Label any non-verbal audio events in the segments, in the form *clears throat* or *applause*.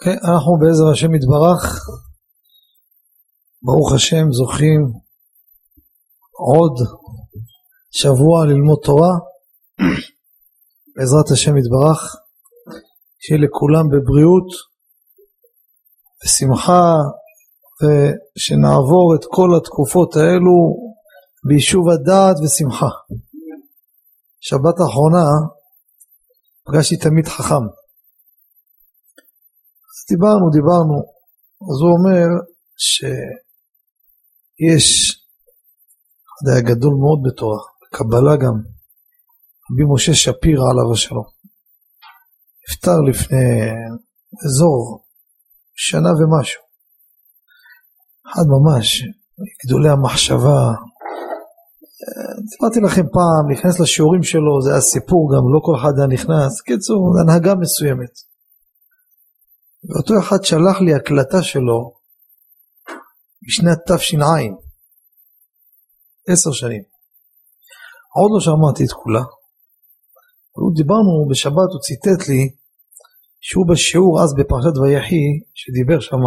כן, okay, אנחנו בעזר השם יתברך, ברוך השם זוכים עוד שבוע ללמוד תורה, בעזרת השם יתברך, שיהיה לכולם בבריאות, בשמחה, ושנעבור את כל התקופות האלו ביישוב הדעת ושמחה. שבת האחרונה פגשתי תלמיד חכם. דיברנו, דיברנו, אז הוא אומר שיש, זה היה גדול מאוד בתורה, קבלה גם, רבי משה שפירא עליו השלום. נפטר לפני אזור שנה ומשהו. אחד ממש, גדולי המחשבה, סיפרתי לכם פעם, להיכנס לשיעורים שלו, זה היה סיפור גם, לא כל אחד היה נכנס, קיצור, הנהגה מסוימת. ואותו אחד שלח לי הקלטה שלו בשנת תש"ע, עשר שנים. עוד לא שמעתי את כולה. דיברנו בשבת, הוא ציטט לי שהוא בשיעור אז בפרשת ויחי, שדיבר שם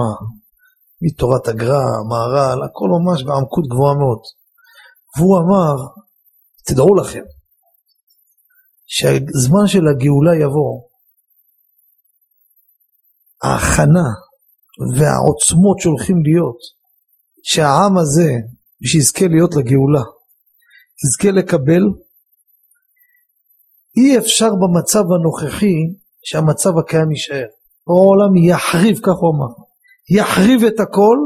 מתורת הגר"א, מהר"ל, הכל ממש בעמקות גבוהה מאוד. והוא אמר, תדעו לכם, שהזמן של הגאולה יבוא, ההכנה והעוצמות שהולכים להיות, שהעם הזה, שיזכה להיות לגאולה, יזכה לקבל, אי אפשר במצב הנוכחי שהמצב הקיים יישאר. העולם יחריב, כך הוא אמר, יחריב את הכל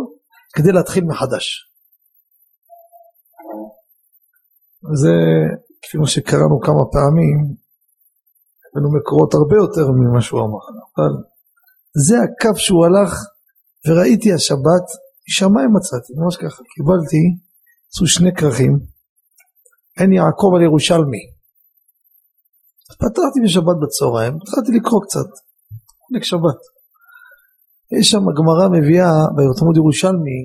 כדי להתחיל מחדש. זה כפי מה שקראנו כמה פעמים, הבאנו מקורות הרבה יותר ממה שהוא אמר, אבל זה הקו שהוא הלך וראיתי השבת, משמיים מצאתי, ממש ככה, קיבלתי, עשו שני כרכים, אין יעקב על ירושלמי. פתחתי בשבת בצהריים, התחלתי לקרוא קצת, עונג שבת. יש שם הגמרא מביאה בתלמוד ירושלמי,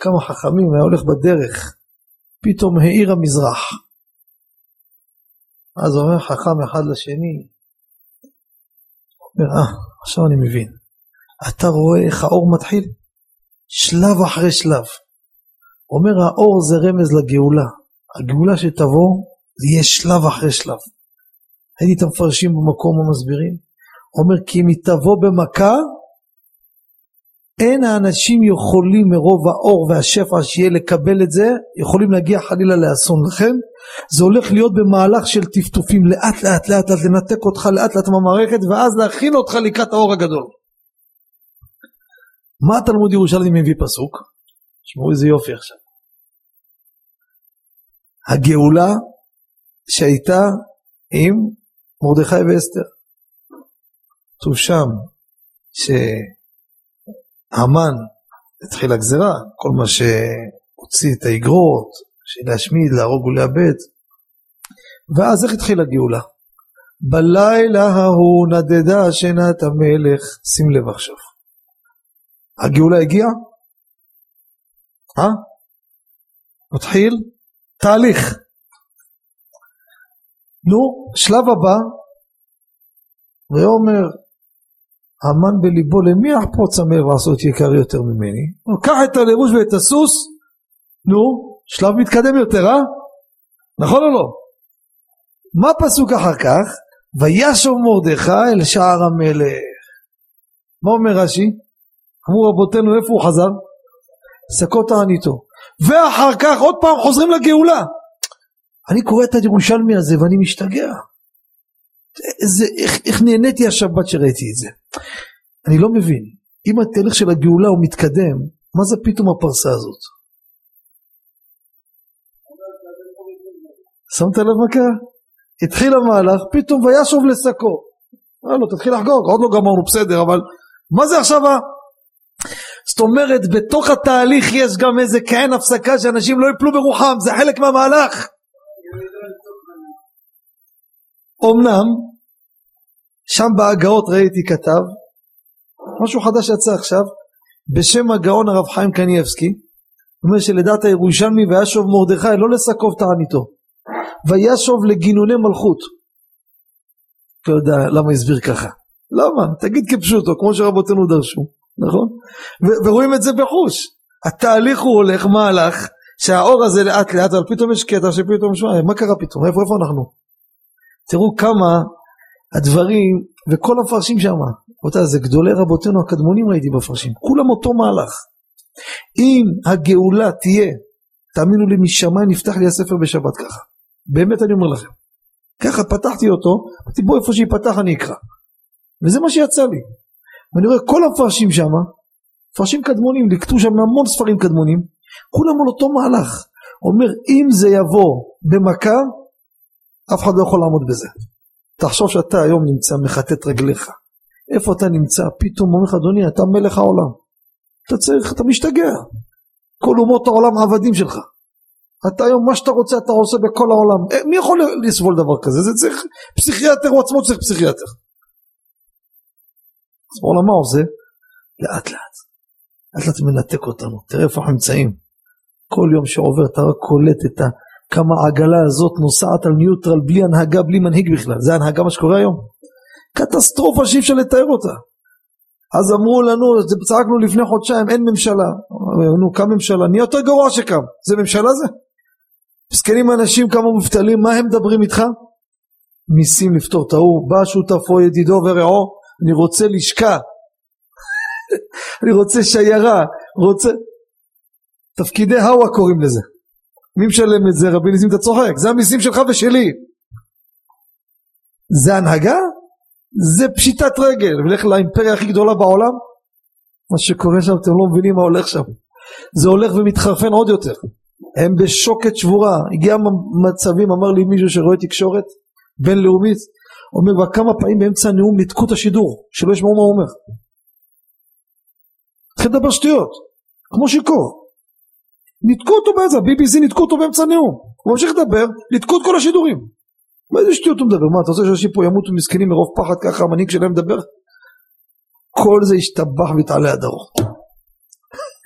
כמה חכמים, היה הולך בדרך, פתאום האיר המזרח. אז אומר חכם אחד לשני, אומר, אה, עכשיו אני מבין. אתה רואה איך האור מתחיל? שלב אחרי שלב. אומר האור זה רמז לגאולה. הגאולה שתבוא זה יהיה שלב אחרי שלב. הייתי את המפרשים במקום המסבירים. אומר כי אם היא תבוא במכה אין האנשים יכולים מרוב האור והשפע שיהיה לקבל את זה, יכולים להגיע חלילה לאסון. לכן זה הולך להיות במהלך של טפטופים לאט לאט לאט לאט לנתק אותך לאט לאט מהמערכת ואז להכין אותך לקראת האור הגדול. מה התלמוד ירושלמי מביא פסוק? תשמעו איזה יופי עכשיו. הגאולה שהייתה עם מרדכי ואסתר. כתוב שם ש... המן התחילה הגזרה, כל מה שהוציא את האגרות, להשמיד, להרוג ולאבד. ואז איך התחילה הגאולה? בלילה ההוא נדדה שינת המלך, שים לב עכשיו. הגאולה הגיעה? אה? מתחיל תהליך. נו, שלב הבא, ויאמר המן בליבו למי אחפוץ המלך לעשות יקר יותר ממני? קח את הלבוש ואת הסוס, נו, שלב מתקדם יותר, אה? נכון או לא? מה פסוק אחר כך? וישוב מרדכי אל שער המלך. מה אומר רש"י? אמרו רבותינו איפה הוא חזר? שקות תעניתו. ואחר כך עוד פעם חוזרים לגאולה. אני קורא את הירושלמי הזה ואני משתגע. איזה, איך, איך נהניתי השבת שראיתי את זה. אני לא מבין, אם התהליך של הגאולה הוא מתקדם, מה זה פתאום הפרסה הזאת? שמת לב מה קרה? התחיל המהלך, פתאום וישוב לשקו. אמר לו, תתחיל לחגוג, עוד לא גמרנו, בסדר, אבל מה זה עכשיו ה... זאת אומרת, בתוך התהליך יש גם איזה כעין הפסקה שאנשים לא יפלו ברוחם, זה חלק מהמהלך. אמנם, שם בהגאות ראיתי כתב, משהו חדש יצא עכשיו, בשם הגאון הרב חיים קניאבסקי, אומר שלדעת הירושלמי וישוב מרדכי לא לסקוב תעניתו, וישוב לגינוני מלכות. לא יודע למה הסביר ככה. למה? תגיד כפשוטו, כמו שרבותינו דרשו, נכון? ורואים את זה בחוש. התהליך הוא הולך מהלך שהאור הזה לאט לאט, אבל פתאום יש קטע שפתאום שמע, מה קרה פתאום? איפה, איפה אנחנו? תראו כמה הדברים, וכל המפרשים שם, רבותיי, זה גדולי רבותינו הקדמונים ראיתי בפרשים, כולם אותו מהלך. אם הגאולה תהיה, תאמינו לי, משמיים נפתח לי הספר בשבת ככה. באמת אני אומר לכם. ככה פתחתי אותו, אמרתי בוא איפה שיפתח אני אקרא. וזה מה שיצא לי. ואני רואה כל המפרשים שם, מפרשים קדמונים, לקטו שם המון ספרים קדמונים, כולם על אותו מהלך. אומר אם זה יבוא במכה, אף אחד לא יכול לעמוד בזה. תחשוב שאתה היום נמצא מחטט רגליך. איפה אתה נמצא? פתאום אומר לך אדוני אתה מלך העולם. אתה צריך, אתה משתגע. כל אומות העולם עבדים שלך. אתה היום מה שאתה רוצה אתה עושה בכל העולם. אה, מי יכול לסבול דבר כזה? זה צריך פסיכיאטר, הוא עצמו צריך פסיכיאטר. אז בעולם מה עושה? לאט לאט. לאט לאט מנתק אותנו. תראה איפה אנחנו נמצאים. כל יום שעובר אתה רק קולט את ה... כמה העגלה הזאת נוסעת על ניוטרל בלי הנהגה, בלי מנהיג בכלל. זה הנהגה מה שקורה היום. קטסטרופה שאי אפשר לתאר אותה. אז אמרו לנו, צעקנו לפני חודשיים, אין ממשלה. נו, קם ממשלה, נהיה יותר גרוע שקם. זה ממשלה זה? מסכנים אנשים כמה מובטלים, מה הם מדברים איתך? מיסים לפתור את ההוא, בא שותפו ידידו ורעו, אני רוצה לשכה, *laughs* אני רוצה שיירה, רוצה... תפקידי הווה קוראים לזה. מי משלם את זה? רבי ניסים אתה צוחק, זה המיסים שלך ושלי. זה הנהגה? זה פשיטת רגל, ולך לאימפריה הכי גדולה בעולם, מה שקורה שם אתם לא מבינים מה הולך שם, זה הולך ומתחרפן עוד יותר, הם בשוקת שבורה, הגיע מצבים, אמר לי מישהו שרואה תקשורת בינלאומית, אומר כבר כמה פעמים באמצע הנאום ניתקו את השידור, שלא ישמעו מה הוא אומר. התחיל לדבר שטויות, כמו שיכור. ניתקו אותו באמצע, BBC ניתקו אותו באמצע הנאום, הוא ממשיך לדבר, ניתקו את כל השידורים. מה איזה שטויות הוא מדבר? מה אתה רוצה שאנשים פה ימותו מסכנים מרוב פחד ככה המנהיג שלהם מדבר? כל זה ישתבח ויתעלה עד הרוב.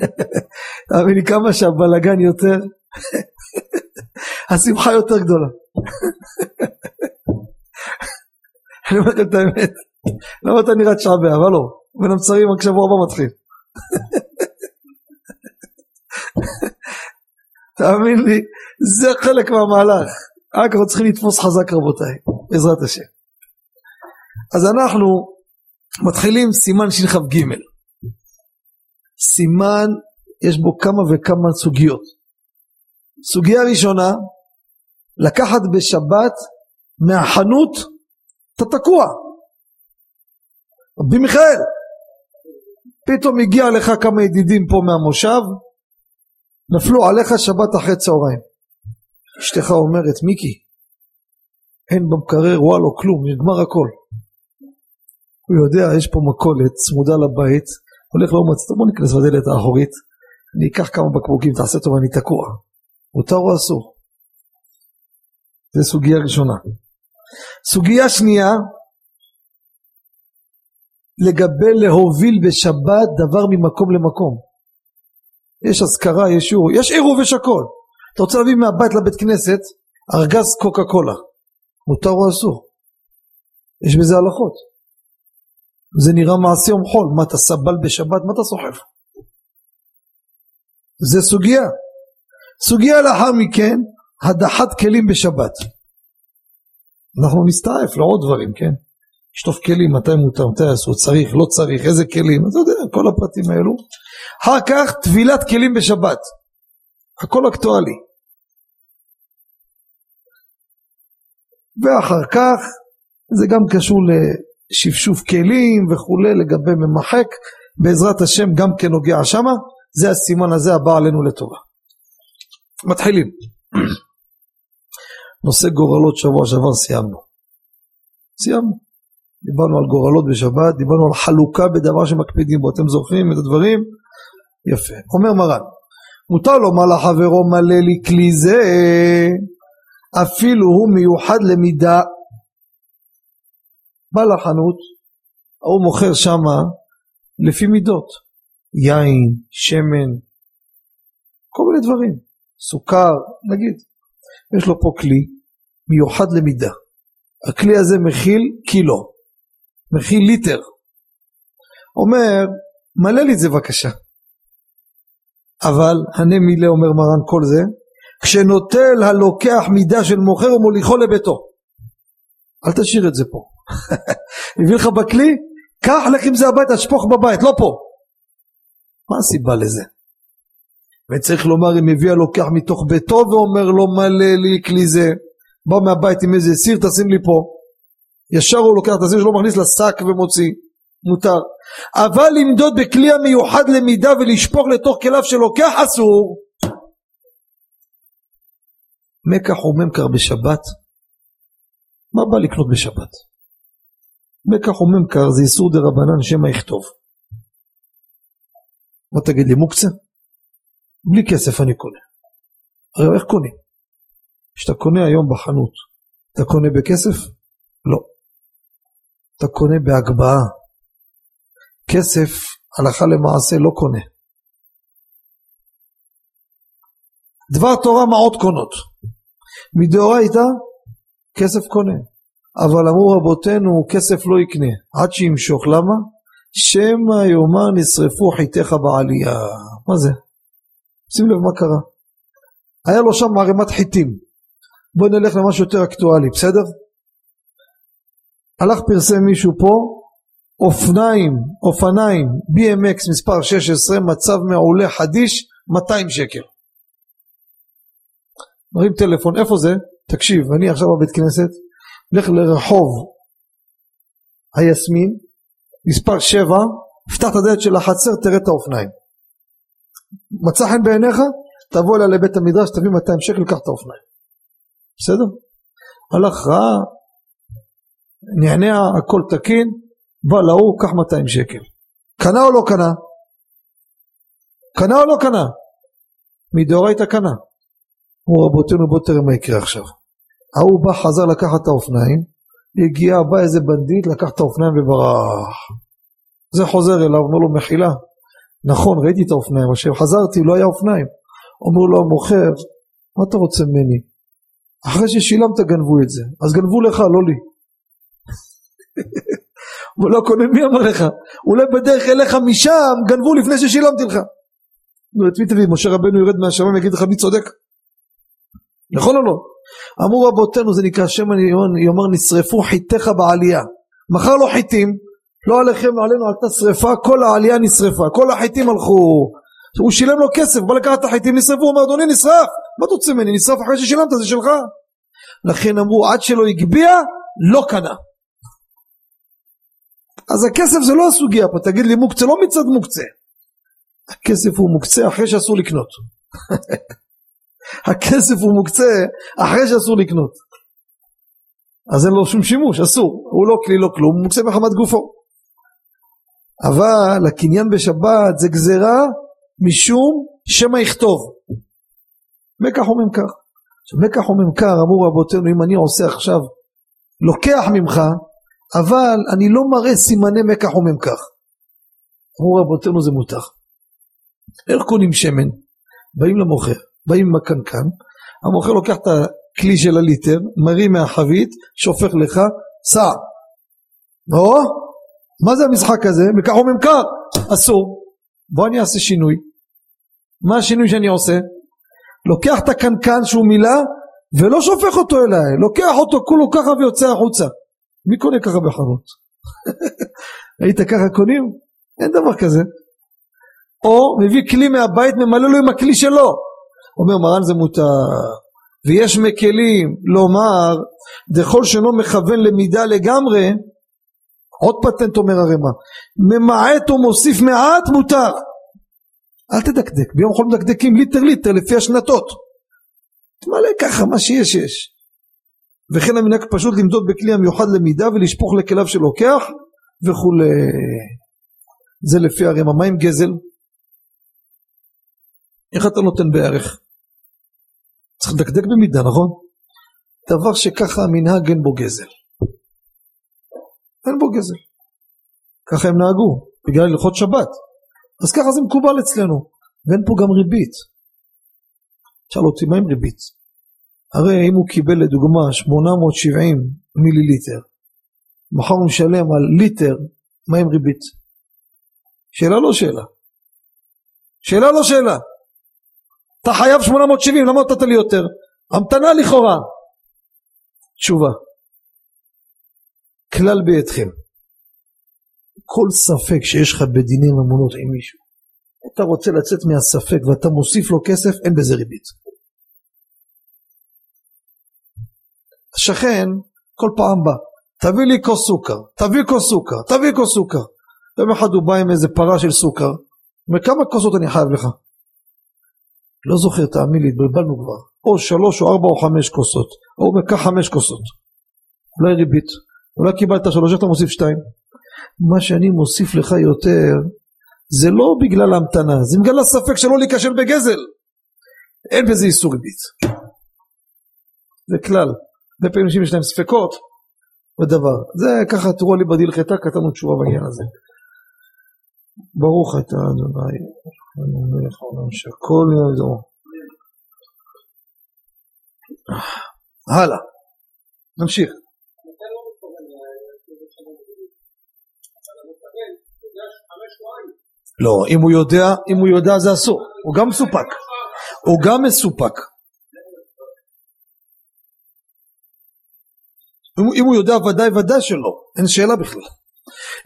*laughs* תאמין לי כמה שהבלגן יותר, *laughs* השמחה יותר גדולה. *laughs* אני אומר לכם את האמת, למה אתה נראה תשעה באב? הלו, בין המצרים רק שבוע הבא מתחיל. תאמין לי, זה חלק מהמהלך. רק אנחנו צריכים לתפוס חזק רבותיי, בעזרת השם. אז אנחנו מתחילים סימן שכ"ג. סימן, יש בו כמה וכמה סוגיות. סוגיה ראשונה, לקחת בשבת מהחנות, אתה תקוע. רבי מיכאל, פתאום הגיע לך כמה ידידים פה מהמושב, נפלו עליך שבת אחרי צהריים. אשתך אומרת מיקי אין במקרר וואלו כלום נגמר הכל. הוא יודע יש פה מכולת צמודה לבית הולך לא מצטער בוא ניכנס בדלת האחורית אני אקח כמה בקבוקים תעשה טוב אני תקוע. מותר או אסור זה סוגיה ראשונה. סוגיה שנייה לגבי להוביל בשבת דבר ממקום למקום יש אזכרה, יש שיעור, יש עירוב יש הכל אתה רוצה להביא מהבית לבית כנסת ארגז קוקה קולה, מותר או אסור? יש בזה הלכות. זה נראה מעשה חול, מה אתה סבל בשבת, מה אתה סוחב? זה סוגיה. סוגיה לאחר מכן, הדחת כלים בשבת. אנחנו נסתעף לעוד דברים, כן? לשטוף כלים, מתי מותר, מתי אסור, צריך, לא צריך, איזה כלים, אתה יודע, כל הפרטים האלו. אחר כך, טבילת כלים בשבת. הכל אקטואלי. ואחר כך זה גם קשור לשפשוף כלים וכולי לגבי ממחק בעזרת השם גם כן נוגע שמה זה הסימן הזה הבא עלינו לטובה. מתחילים. *clears throat* נושא גורלות שבוע שעבר סיימנו. סיימנו. דיברנו על גורלות בשבת, דיברנו על חלוקה בדבר שמקפידים בו. אתם זוכרים את הדברים? יפה. אומר מרן מותר לומר לחברו מלא לי כלי זה אפילו הוא מיוחד למידה בא לחנות ההוא מוכר שמה לפי מידות יין, שמן כל מיני דברים סוכר נגיד יש לו פה כלי מיוחד למידה הכלי הזה מכיל קילו מכיל ליטר. אומר, מלא לי את זה בבקשה. אבל הנה מילה אומר מרן כל זה, כשנוטל הלוקח מידה של מוכר ומוליכו לביתו. אל תשאיר את זה פה. *laughs* הביא לך בכלי, קח לך עם זה הביתה, שפוך בבית, לא פה. מה הסיבה לזה? וצריך לומר אם מביא הלוקח מתוך ביתו ואומר לו מלא לי כלי זה, בא מהבית עם איזה סיר תשים לי פה, ישר הוא לוקח את הסיר שלו מכניס לשק ומוציא, מותר. אבל למדוד בכלי המיוחד למידה ולשפוך לתוך כליו של לוקח אסור. מקח וממכר בשבת, מה בא לקנות בשבת? מקח וממכר זה איסור דה רבנן שמא יכתוב. מה תגיד לי מוקצה? בלי כסף אני קונה. הרי איך קונים? כשאתה קונה היום בחנות, אתה קונה בכסף? לא. אתה קונה בהגבהה. כסף, הלכה למעשה, לא קונה. דבר תורה מעות קונות. מדאורייתא, כסף קונה. אבל אמרו רבותינו, כסף לא יקנה, עד שימשוך. למה? שמא יאמר נשרפו חיתיך בעלייה. מה זה? שים לב מה קרה. היה לו שם ערימת חיטים. בוא נלך למשהו יותר אקטואלי, בסדר? הלך פרסם מישהו פה, אופניים, אופניים, BMX מספר 16, מצב מעולה חדיש, 200 שקל. מרים טלפון, איפה זה? תקשיב, אני עכשיו בבית כנסת, לך לרחוב היסמין, מספר 7, פתח את הדלת של החצר, תראה את האופניים. מצא חן בעיניך, תבוא אליה לבית המדרש, תביא 200 שקל, קח את האופניים. בסדר? הלך ראה, נענע, הכל תקין, בא להוא, קח 200 שקל. קנה או לא קנה? קנה או לא קנה? מדאורייתא קנה. הוא רבותינו בוא תראה מה יקרה עכשיו. ההוא בא חזר לקחת את האופניים, הגיע, בא איזה בנדיט, לקח את האופניים וברח. זה חוזר אליו, אומר לו מחילה, נכון ראיתי את האופניים, אבל כשחזרתי לא היה אופניים. אומר לו המוכר, מה אתה רוצה ממני? אחרי ששילמת גנבו את זה, אז גנבו לך, לא לי. *laughs* הוא לא קונה, מי אמר לך? אולי בדרך אליך משם גנבו לפני ששילמתי לך. נו, את מי תביא? משה רבנו ירד מהשמיים ויגיד לך מי צודק? נכון או לא? אמרו רבותינו זה נקרא שם יאמר נשרפו חיתיך בעלייה. מחר לא חיתים, לא עליכם עלינו עלתה שרפה, כל העלייה נשרפה, כל החיתים הלכו. הוא שילם לו כסף, בא לקחת את החיתים, נשרפו, הוא אומר אדוני נשרף, מה אתה רוצה ממני? נשרף אחרי ששילמת זה שלך. לכן אמרו עד שלא הגביה לא קנה. אז הכסף זה לא הסוגיה פה, תגיד לי מוקצה לא מצד מוקצה. הכסף הוא מוקצה אחרי שאסור לקנות. הכסף הוא מוקצה אחרי שאסור לקנות. אז אין לו שום שימוש, אסור. הוא לא כלי, לא כלום, הוא מוקצה מחמת גופו. אבל הקניין בשבת זה גזירה משום שמא יכתוב. מקח וממכר. מקח וממכר אמרו רבותינו אם אני עושה עכשיו לוקח ממך אבל אני לא מראה סימני מקח וממכר. אמרו רבותינו זה מותר. איך קונים שמן? באים למוכר, באים עם הקנקן, המוכר לוקח את הכלי של הליטר, מרים מהחבית, שופך לך, סע. או, מה זה המשחק הזה? מקח וממכר, אסור. בוא אני אעשה שינוי. מה השינוי שאני עושה? לוקח את הקנקן שהוא מילא ולא שופך אותו אליי, לוקח אותו כולו ככה ויוצא החוצה. מי קונה ככה בחנות? *laughs* היית ככה קונים? אין דבר כזה. או מביא כלי מהבית ממלא לו עם הכלי שלו. אומר מרן זה מותר. ויש מקלים לומר דכל שאינו מכוון למידה לגמרי עוד פטנט אומר הרמ"א ממעט ומוסיף מעט מותר אל תדקדק ביום חול מדקדקים ליטר ליטר לפי השנתות תמלא ככה מה שיש יש וכן המנהג פשוט למדוד בכלי המיוחד למידה ולשפוך לכליו של לוקח וכולי זה לפי הרמ"א מה עם גזל? איך אתה נותן בערך? צריך לדקדק במידה נכון? דבר שככה המנהג אין בו גזל אין בו גזל ככה הם נהגו בגלל הלכות שבת אז ככה זה מקובל אצלנו ואין פה גם ריבית שאל אותי מה עם ריבית? הרי אם הוא קיבל לדוגמה 870 מיליליטר מחר הוא משלם על ליטר מים ריבית. שאלה לא שאלה. שאלה לא שאלה. אתה חייב 870, למה נתת לי יותר? המתנה לכאורה. תשובה. כלל בידכם. כל ספק שיש לך בדיני ממונות עם מישהו, אתה רוצה לצאת מהספק ואתה מוסיף לו כסף, אין בזה ריבית. השכן כל פעם בא, תביא לי כוס סוכר, תביא כוס סוכר, תביא כוס סוכר. יום אחד הוא בא עם איזה פרה של סוכר, אומר כמה כוסות אני חייב לך? לא זוכר, תאמין לי, התבלבלנו כבר. או שלוש או ארבע או חמש כוסות. או הוא אומר קח חמש כוסות. אולי ריבית. אולי קיבלת שלוש, אתה מוסיף שתיים. מה שאני מוסיף לך יותר, זה לא בגלל ההמתנה, זה בגלל הספק שלא להיכשל בגזל. אין בזה איסור ריבית. זה כלל. הרבה פעמים אנשים יש להם ספקות בדבר. זה ככה תראו לי בדילחתה, כתבנו תשובה בעניין הזה. ברוך אתה אדוני, מלך העולם שהכל יעזור. הלאה, נמשיך. לא, אם הוא יודע, אם הוא יודע זה אסור, הוא גם מסופק, הוא גם מסופק. אם הוא יודע ודאי ודאי שלא, אין שאלה בכלל.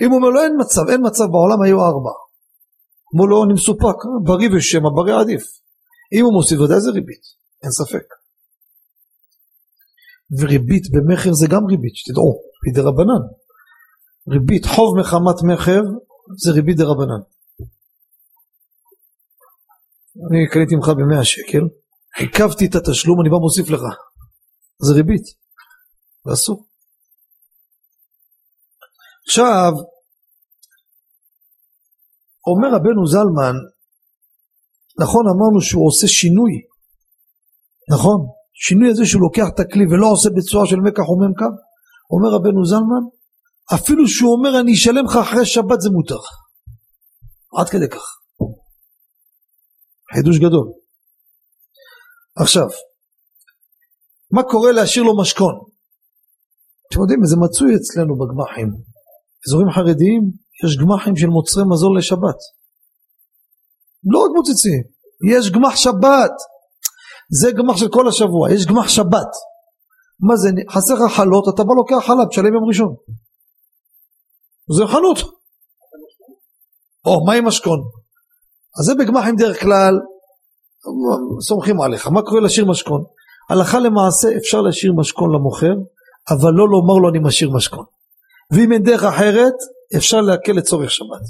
אם הוא אומר לו אין מצב, אין מצב בעולם היו ארבע. אמרו לו אני מסופק, בריא ושמא, בריא עדיף. אם הוא מוסיף ודאי זה ריבית, אין ספק. וריבית במכר זה גם ריבית, שתדעו, בידי רבנן. ריבית חוב מחמת מכר זה ריבית דה רבנן. אני קניתי ממך במאה שקל, עיכבתי את התשלום, אני בא מוסיף לך. זה ריבית, זה אסור. עכשיו, אומר רבנו זלמן, נכון אמרנו שהוא עושה שינוי, נכון? שינוי הזה שהוא לוקח את הכלי ולא עושה בצורה של מקח וממכר, אומר רבנו זלמן, אפילו שהוא אומר אני אשלם לך אחרי שבת זה מותר. עד כדי כך. חידוש גדול. עכשיו, מה קורה להשאיר לו משכון? אתם יודעים, זה מצוי אצלנו בגמחים. אזורים חרדיים יש גמחים של מוצרי מזון לשבת. לא רק מוצצים, יש גמח שבת. זה גמח של כל השבוע, יש גמח שבת. מה זה, חסר לך חלות, אתה בא לוקח חלב, תשלם יום ראשון. זה חנות. או, מה עם משכון? אז זה בגמחים דרך כלל, סומכים עליך. מה קורה להשאיר משכון? הלכה למעשה אפשר להשאיר משכון למוכר, אבל לא לומר לו אני משאיר משכון. ואם אין דרך אחרת, אפשר להקל לצורך שבת.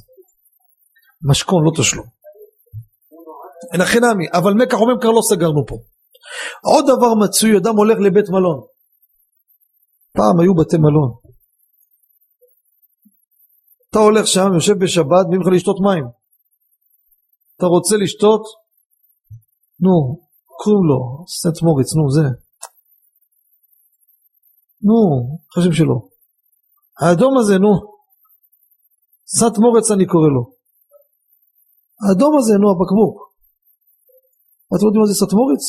משכון, לא תשלום. הכי נמי, אבל מקח וממכר לא סגרנו פה. עוד דבר מצוי, אדם הולך לבית מלון. פעם היו בתי מלון. אתה הולך שם, יושב בשבת, מביאים לך לשתות מים. אתה רוצה לשתות? נו, קוראים לו, סנט מוריץ, נו, זה. נו, חשב שלא. האדום הזה, נו. סנט מורץ אני קורא לו. האדום הזה, נו, הבקבוק. אתם יודעים מה זה סנט מורץ?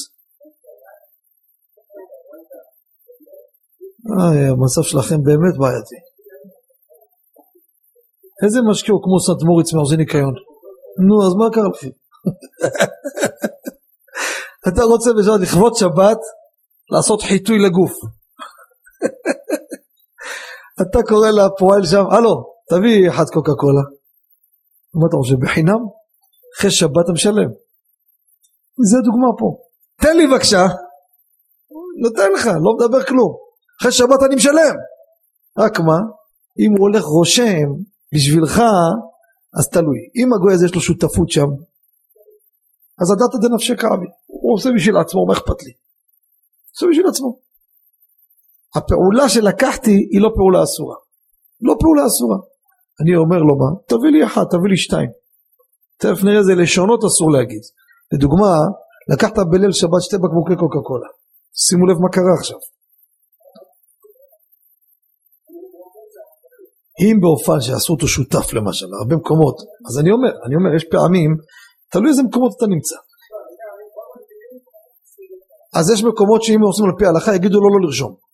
איי, המצב שלכם באמת בעייתי. איזה משקיע הוא כמו סנט מוריץ מעוזי ניקיון? נו, אז מה קרה לכם? *laughs* אתה רוצה בשבת לכבוד שבת לעשות חיטוי לגוף. אתה קורא לפועל שם, הלו, תביא אחד קוקה קולה. מה אתה חושב, בחינם? אחרי שבת אתה משלם. זה דוגמה פה. תן לי בבקשה. נותן לך, לא מדבר כלום. אחרי שבת אני משלם. רק מה, אם הוא הולך רושם בשבילך, אז תלוי. אם הגוי הזה יש לו שותפות שם, אז הדת דנפשי כאבי. הוא עושה בשביל עצמו, מה אכפת לי? עושה בשביל עצמו. הפעולה שלקחתי היא לא פעולה אסורה. לא פעולה אסורה. אני אומר לו מה? תביא לי אחת, תביא לי שתיים. תכף נראה איזה לשונות אסור להגיד. לדוגמה, לקחת בליל שבת שתי בקבוקי קוקה קולה. שימו לב מה קרה עכשיו. אם באופן שעשו אותו שותף למשל, הרבה מקומות, אז אני אומר, אני אומר, יש פעמים, תלוי איזה מקומות אתה נמצא. אז יש מקומות שאם עושים על פי ההלכה יגידו לו לא לרשום.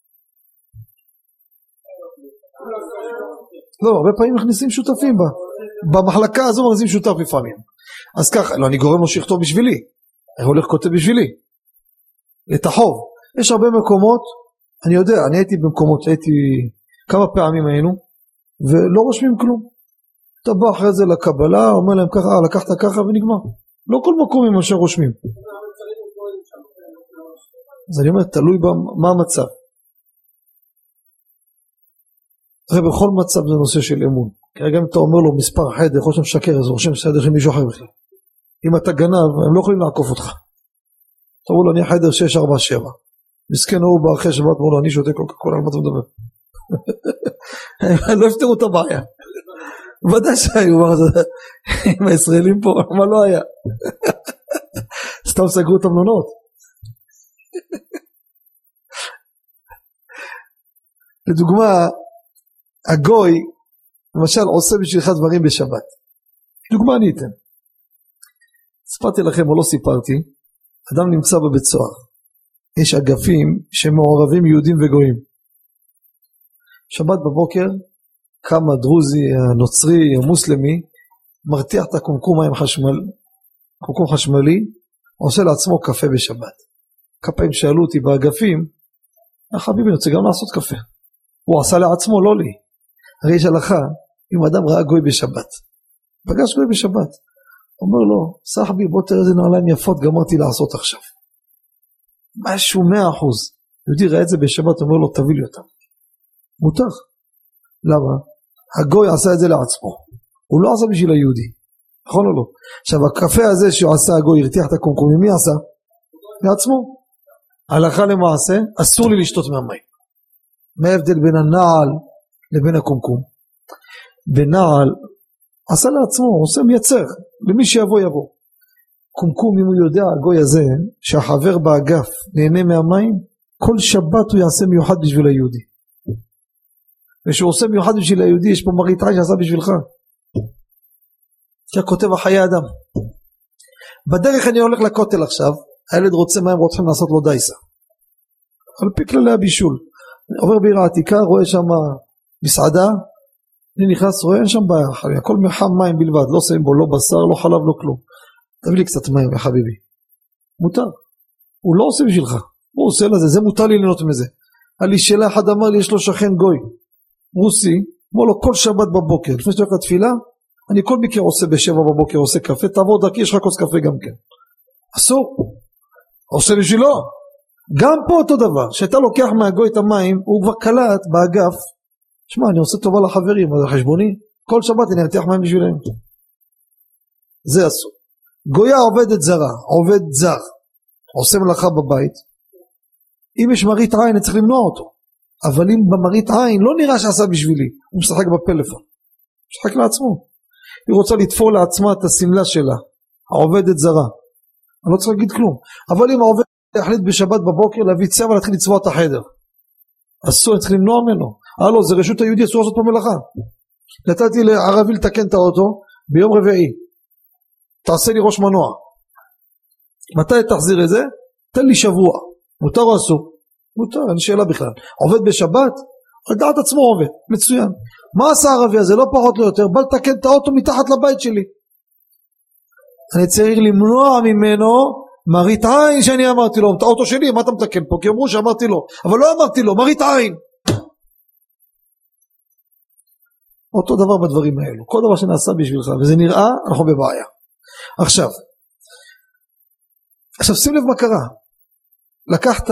לא, הרבה פעמים מכניסים שותפים בה. במחלקה הזו מכניסים שותף לפעמים. אז ככה, לא, אני גורם לו שיכתוב בשבילי. אני הולך כותב בשבילי. את החוב. יש הרבה מקומות, אני יודע, אני הייתי במקומות, הייתי, כמה פעמים היינו, ולא רושמים כלום. אתה בא אחרי זה לקבלה, אומר להם ככה, אה, לקחת ככה ונגמר. לא כל מקום עם אשר רושמים. אז אני אומר, תלוי במה המצב. הרי בכל מצב זה נושא של אמון. כרגע אם אתה אומר לו מספר חדר, יכול להיות שאתה משקר, אז רושם סדר של מישהו אחר בכלל. אם אתה גנב, הם לא יכולים לעקוף אותך. תראו לו, אני חדר 647. מסכן הוא בא אחרי שבת, אמרו לו, אני שותה קוקה קולה, על מה אתה מדבר? *laughs* לא יפתרו את הבעיה. ודאי שהיו, עם הישראלים פה, מה לא היה? *laughs* סתם סגרו את המלונות. *laughs* לדוגמה, הגוי, למשל, עושה בשבילך דברים בשבת. דוגמה אני אתן. סיפרתי לכם או לא סיפרתי, אדם נמצא בבית סוהר. יש אגפים שמעורבים יהודים וגויים. שבת בבוקר קם הדרוזי, הנוצרי, המוסלמי, מרתיח את הקומקום מים חשמל, קומקום חשמלי, עושה לעצמו קפה בשבת. כמה פעמים שאלו אותי באגפים, החביבי אני רוצה גם לעשות קפה. הוא עשה לעצמו, לא לי. הרי יש הלכה, אם אדם ראה גוי בשבת, פגש גוי בשבת, אומר לו, סחבי בוא תראה איזה נעליים יפות גמרתי לעשות עכשיו. משהו מאה אחוז. יהודי ראה את זה בשבת, אומר לו תביא לי אותם. מותר. למה? הגוי עשה את זה לעצמו. הוא לא עשה בשביל היהודי. נכון או לא? עכשיו הקפה הזה שהוא עשה הגוי הרתיח את הקומקומים, מי עשה? לעצמו. הלכה למעשה, אסור לי לשתות מהמים. מה ההבדל בין הנעל לבין הקומקום? בנעל עשה לעצמו, עושה מייצר, למי שיבוא יבוא. קומקום אם הוא יודע הגוי הזה שהחבר באגף נהנה מהמים כל שבת הוא יעשה מיוחד בשביל היהודי. וכשהוא עושה מיוחד בשביל היהודי יש פה מראית עין שעשה בשבילך. כי כותב החיי אדם. בדרך אני הולך לכותל עכשיו הילד רוצה מים רוצים לעשות לו דייסה. על פי כללי הבישול. עובר בעיר העתיקה רואה שם מסעדה אני נכנס רואה אין שם בעיה הכל מחם מים בלבד לא שמים בו לא בשר לא חלב לא כלום. תביא לי קצת מים חביבי. מותר. הוא לא עושה בשבילך. הוא עושה לזה זה מותר לי ליהנות מזה. היה לי שאלה אחד אמר לי יש לו שכן גוי. רוסי אמר לו כל שבת בבוקר לפני שאתה הולך לתפילה אני כל מקרה עושה בשבע בבוקר עושה קפה תעבור דרכי יש לך כוס קפה גם כן. אסור. עושה בשבילו. גם פה אותו דבר שאתה לוקח מהגוי את המים הוא כבר קלט באגף שמע אני עושה טובה לחברים אז חשבוני כל שבת אני ארתיח מים בשבילם. זה אסור. גויה עובדת זרה, עובד זר, עושה מלאכה בבית, אם יש מראית עין אני צריך למנוע אותו, אבל אם במראית עין לא נראה שעשה בשבילי, הוא משחק בפלאפון, משחק לעצמו, היא רוצה לתפור לעצמה את השמלה שלה, העובדת זרה, אני לא צריך להגיד כלום, אבל אם העובד יחליט בשבת בבוקר להביא צבע ולהתחיל לצבוע את החדר, אסור, אני צריך למנוע ממנו, הלו זה רשות היהודי אסור לעשות פה מלאכה, נתתי לערבי לתקן את האוטו ביום רביעי תעשה לי ראש מנוע. מתי תחזיר את זה? תן לי שבוע. מותר או אסור? מותר, אין שאלה בכלל. עובד בשבת? על דעת עצמו עובד, מצוין. מה עשה הערבי הזה? לא פחות לא יותר, בא לתקן את האוטו מתחת לבית שלי. אני צריך למנוע ממנו מראית עין שאני אמרתי לו, את האוטו שלי, מה אתה מתקן פה? כי אמרו שאמרתי לו, אבל לא אמרתי לו, מראית עין. אותו דבר בדברים האלו, כל דבר שנעשה בשבילך וזה נראה, אנחנו בבעיה. עכשיו, עכשיו שים לב מה קרה, לקחת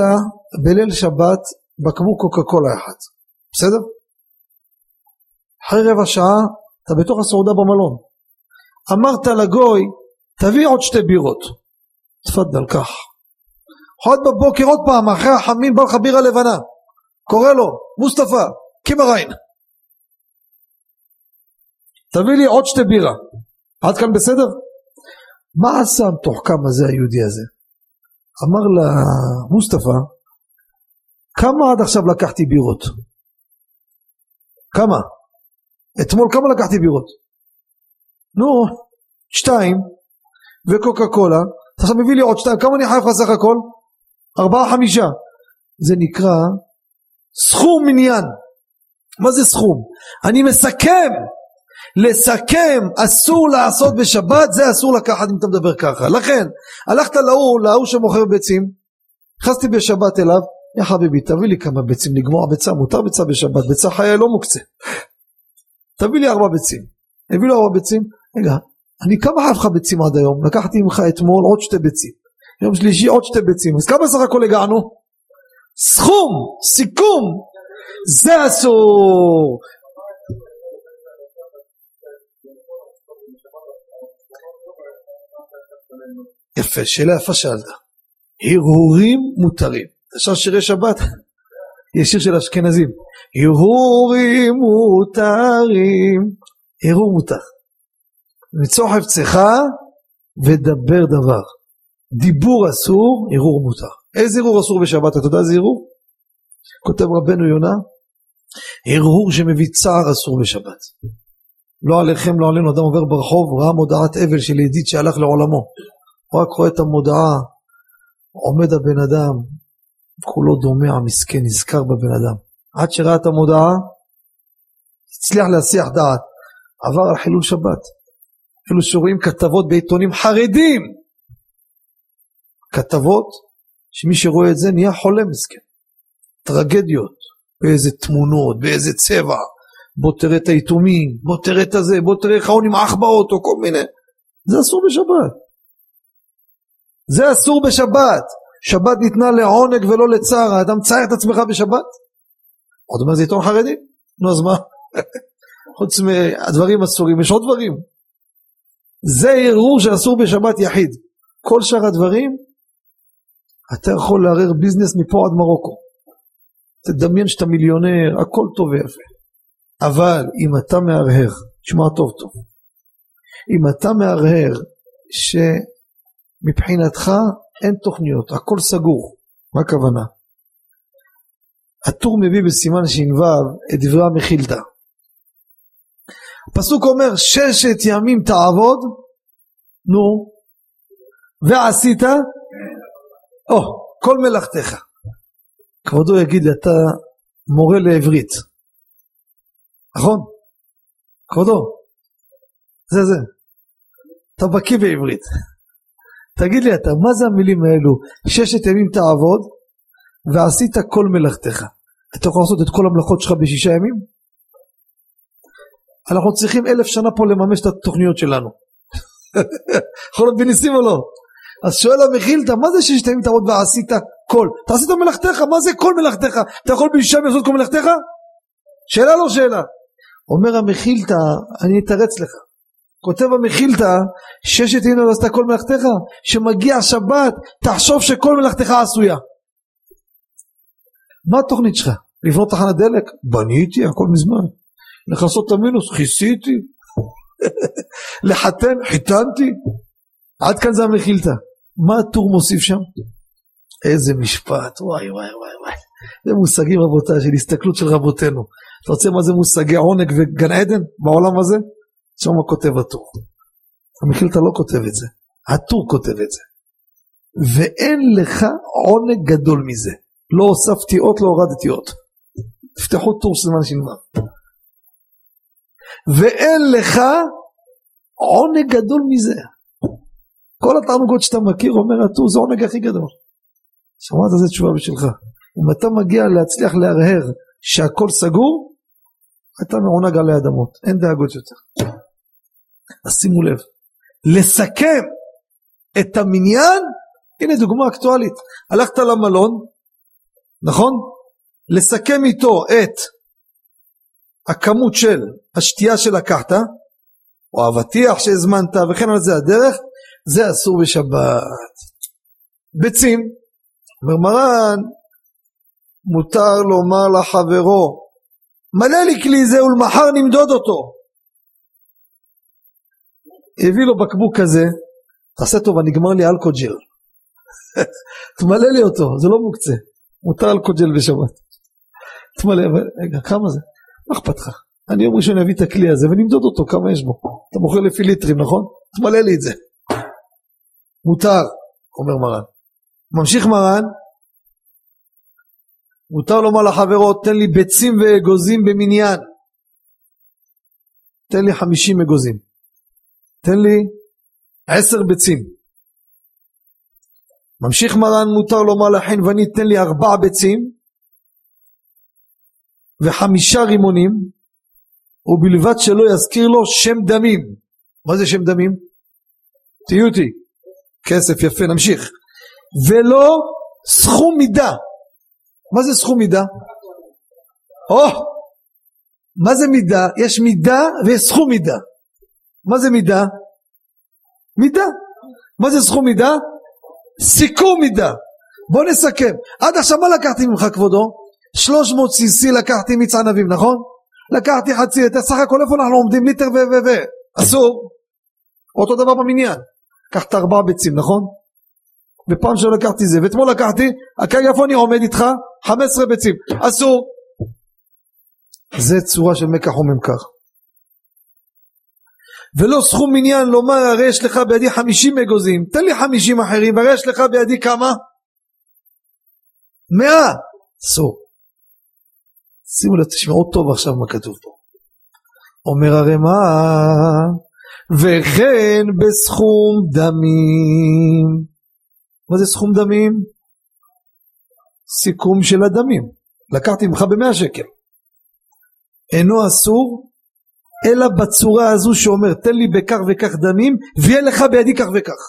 בליל שבת בקבוק קוקה קולה אחד, בסדר? אחרי רבע שעה אתה בתוך הסעודה במלון, אמרת לגוי תביא עוד שתי בירות, תפדל קח, עוד בבוקר עוד פעם אחרי החמים בא לך בירה לבנה, קורא לו מוסטפא קימריין תביא לי עוד שתי בירה, עד כאן בסדר? מה עשה המתוחכם הזה היהודי הזה? אמר למוסטפא, כמה עד עכשיו לקחתי בירות? כמה? אתמול כמה לקחתי בירות? נו, שתיים, וקוקה קולה, אתה עכשיו מביא לי עוד שתיים, כמה אני חייב לך סך הכל? ארבעה חמישה. זה נקרא סכום מניין. מה זה סכום? אני מסכם לסכם אסור לעשות בשבת זה אסור לקחת אם אתה מדבר ככה. לכן הלכת להוא להוא שמוכר ביצים נכנסתי בשבת אליו יא חביבי תביא לי כמה ביצים לגמוע ביצה מותר ביצה בשבת ביצה חיה לא מוקצה. תביא לי ארבע ביצים. הביא לו ארבע ביצים רגע אני כמה חייב לך ביצים עד היום? לקחתי ממך אתמול עוד שתי ביצים. יום שלישי עוד שתי ביצים. אז כמה סך הכל הגענו? סכום סיכום זה אסור יפה, שאלה יפה שאלת. הרהורים מותרים. עכשיו שירי שבת, יש שיר של אשכנזים. הרהורים מותרים. הרהור מותר. מצור חפצך ודבר דבר. דיבור אסור, הרהור מותר. איזה הרהור אסור בשבת? אתה יודע איזה הרהור? כותב רבנו יונה, הרהור שמביא צער אסור בשבת. לא עליכם, לא עלינו, אדם עובר ברחוב, ראה מודעת אבל של ידיד שהלך לעולמו. הוא רק רואה את המודעה, עומד הבן אדם, כולו דומע, מסכן, נזכר בבן אדם. עד שראה את המודעה, הצליח להסיח דעת, עבר על חילול שבת. אפילו שרואים כתבות בעיתונים חרדים, כתבות שמי שרואה את זה נהיה חולה מסכן. טרגדיות, באיזה תמונות, באיזה צבע, בוא תראה את היתומים, בוא תראה את הזה, בוא תראה איך ההוא נמעך באוטו, כל מיני. זה אסור בשבת. זה אסור בשבת. שבת ניתנה לעונג ולא לצער. אתה מצייר את עצמך בשבת? עוד אומר זה עיתון חרדי? נו אז מה? *laughs* חוץ מהדברים אסורים יש עוד דברים. זה ערעור שאסור בשבת יחיד. כל שאר הדברים אתה יכול לערער ביזנס מפה עד מרוקו. תדמיין שאתה מיליונר, הכל טוב ויפה. אבל אם אתה מהרהר, שמע טוב טוב, אם אתה מהרהר ש... מבחינתך אין תוכניות, הכל סגור. מה הכוונה? הטור מביא בסימן ש"ו את דברי המחילתא. הפסוק אומר ששת ימים תעבוד, נו, ועשית, או, כל מלאכתך. כבודו יגיד לי, אתה מורה לעברית, נכון? כבודו, זה זה, אתה בקיא בעברית. תגיד לי אתה, מה זה המילים האלו? ששת ימים תעבוד ועשית כל מלאכתך. אתה יכול לעשות את כל המלאכות שלך בשישה ימים? אנחנו צריכים אלף שנה פה לממש את התוכניות שלנו. *laughs* יכול להיות בניסים או לא? אז שואל המחילתא, מה זה ששת ימים תעבוד ועשית כל? אתה עשית מלאכתך, מה זה כל מלאכתך? אתה יכול בשישה ימים לעשות כל מלאכתך? שאלה לא שאלה. אומר המחילתא, אני אתרץ לך. כותב המחילתא ששת ימים לא עשתה כל מלאכתך שמגיע שבת תחשוב שכל מלאכתך עשויה מה התוכנית שלך? לבנות תחנת דלק? בניתי הכל מזמן לכסות את המינוס? כיסיתי *laughs* לחתן? חיתנתי עד כאן זה המחילתא מה הטור מוסיף שם? איזה משפט וואי וואי וואי וואי זה מושגים רבותיי של הסתכלות של רבותינו אתה רוצה מה זה מושגי עונג וגן עדן בעולם הזה? שם כותב הטור. המחילתא לא כותב את זה, הטור כותב את זה. ואין לך עונג גדול מזה. לא הוספתי אות, לא הורדתי אות. תפתחו טור סימן ש"ו. ואין לך עונג גדול מזה. כל התענוגות שאתה מכיר, אומר הטור, זה העונג הכי גדול. שמעת איזה תשובה בשבילך. אם אתה מגיע להצליח להרהר שהכל סגור, אתה מעונג עלי אדמות, אין דאגות יותר. אז שימו לב, לסכם את המניין, הנה דוגמה אקטואלית, הלכת למלון, נכון? לסכם איתו את הכמות של השתייה שלקחת, או אבטיח שהזמנת וכן על זה הדרך, זה אסור בשבת. ביצים, אומר מרן, מותר לומר לחברו, מלא לי כלי זה ולמחר נמדוד אותו. הביא לו בקבוק כזה, תעשה טובה, נגמר לי אלכוג'ל. *laughs* תמלא לי אותו, זה לא מוקצה. מותר אלכוג'ל בשבת. תמלא, רגע, כמה זה? מה אכפת לך? אני יום ראשון אביא את הכלי הזה ונמדוד אותו, כמה יש בו. אתה מוכר לפי ליטרים, נכון? תמלא לי את זה. מותר, אומר מרן. ממשיך מרן, מותר לומר לחברות תן לי ביצים ואגוזים במניין תן לי חמישים אגוזים תן לי עשר ביצים ממשיך מרן מותר לומר לחנווני תן לי ארבע ביצים וחמישה רימונים ובלבד שלא יזכיר לו שם דמים מה זה שם דמים? תהיו איתי כסף יפה נמשיך ולא סכום מידה מה זה סכום מידה? או, oh, מה זה מידה? יש מידה ויש סכום מידה. מה זה מידה? מידה. מה זה סכום מידה? סיכום מידה. בוא נסכם. עד עכשיו מה לקחתי ממך כבודו? 300 cc לקחתי מיץ ענבים, נכון? לקחתי חצי ליטר, סך הכל איפה אנחנו עומדים? ליטר ו... ו... ו... אסור. אותו דבר במניין. קחת ארבעה ביצים, נכון? ופעם שלא לקחתי זה, ואתמול לקחתי, כרגע איפה אני עומד איתך? 15 ביצים, אסור. זה צורה של מקח וממכר. ולא סכום מניין לומר הרי יש לך בידי 50 אגוזים, תן לי 50 אחרים, והרי יש לך בידי כמה? 100. אסור. שימו לב, תשמעו טוב עכשיו מה כתוב פה. אומר הרי מה? וכן בסכום דמים. מה זה סכום דמים? סיכום של הדמים. לקחתי ממך במאה שקל. אינו אסור אלא בצורה הזו שאומר תן לי בכך וכך דמים ויהיה לך בידי כך וכך.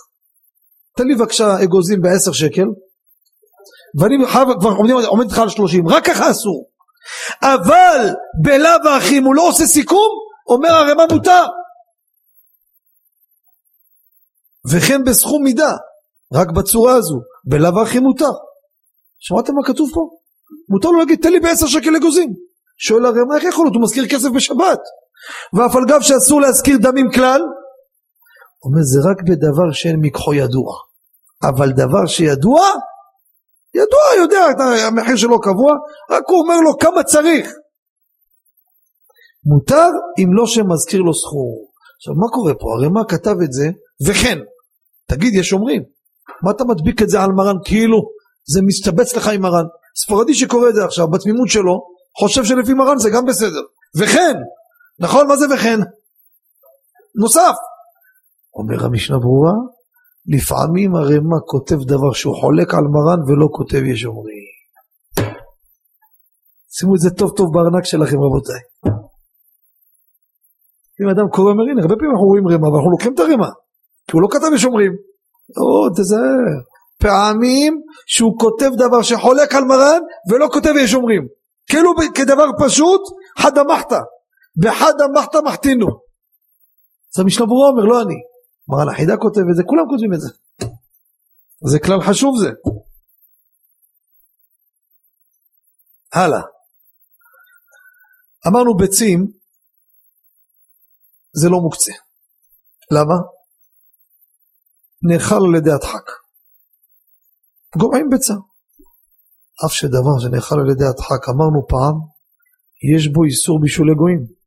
תן לי בבקשה אגוזים בעשר שקל ואני חייב, כבר עומד, איתך על שלושים, רק ככה אסור. אבל בלאו הכי אם הוא לא עושה סיכום, אומר הרי מה מותר. וכן בסכום מידה. רק בצורה הזו, בלאו הכי מותר. שמעתם מה כתוב פה? מותר לו להגיד תן לי בעשר שקל אגוזים. שואל הרי מה איך יכול להיות? הוא מזכיר כסף בשבת. ואף על גב שאסור להזכיר דמים כלל, אומר זה רק בדבר שאין מקחו ידוע. אבל דבר שידוע, ידוע, יודע, המחיר שלו קבוע, רק הוא אומר לו כמה צריך. מותר אם לא שמזכיר לו סכום. עכשיו מה קורה פה? הרי מה כתב את זה? וכן. תגיד, יש אומרים. מה אתה מדביק את זה על מרן כאילו זה מסתבץ לך עם מרן ספרדי שקורא את זה עכשיו בתמימות שלו חושב שלפי מרן זה גם בסדר וכן נכון מה זה וכן? נוסף. אומר המשנה ברורה לפעמים הרמ"א כותב דבר שהוא חולק על מרן ולא כותב יש אומרים. שימו את זה טוב טוב בארנק שלכם רבותיי. אם אדם קורא אומר הנה הרבה פעמים אנחנו רואים רמ"א ואנחנו לוקחים את הרמ"א כי הוא לא כתב יש אומרים. לא, תזהר. פעמים שהוא כותב דבר שחולק על מרן ולא כותב יש אומרים. כאילו כדבר פשוט, חד אמחתא. בחד אמחתא מחתינו. זה המשנה ברורה אומר, לא אני. מרן החידה כותב את זה, כולם כותבים את זה. זה כלל חשוב זה. הלאה. אמרנו ביצים זה לא מוקצה. למה? נאכל על ידי הדחק. גומעים ביצה. אף שדבר שנאכל על ידי הדחק, אמרנו פעם, יש בו איסור בישולי גויים.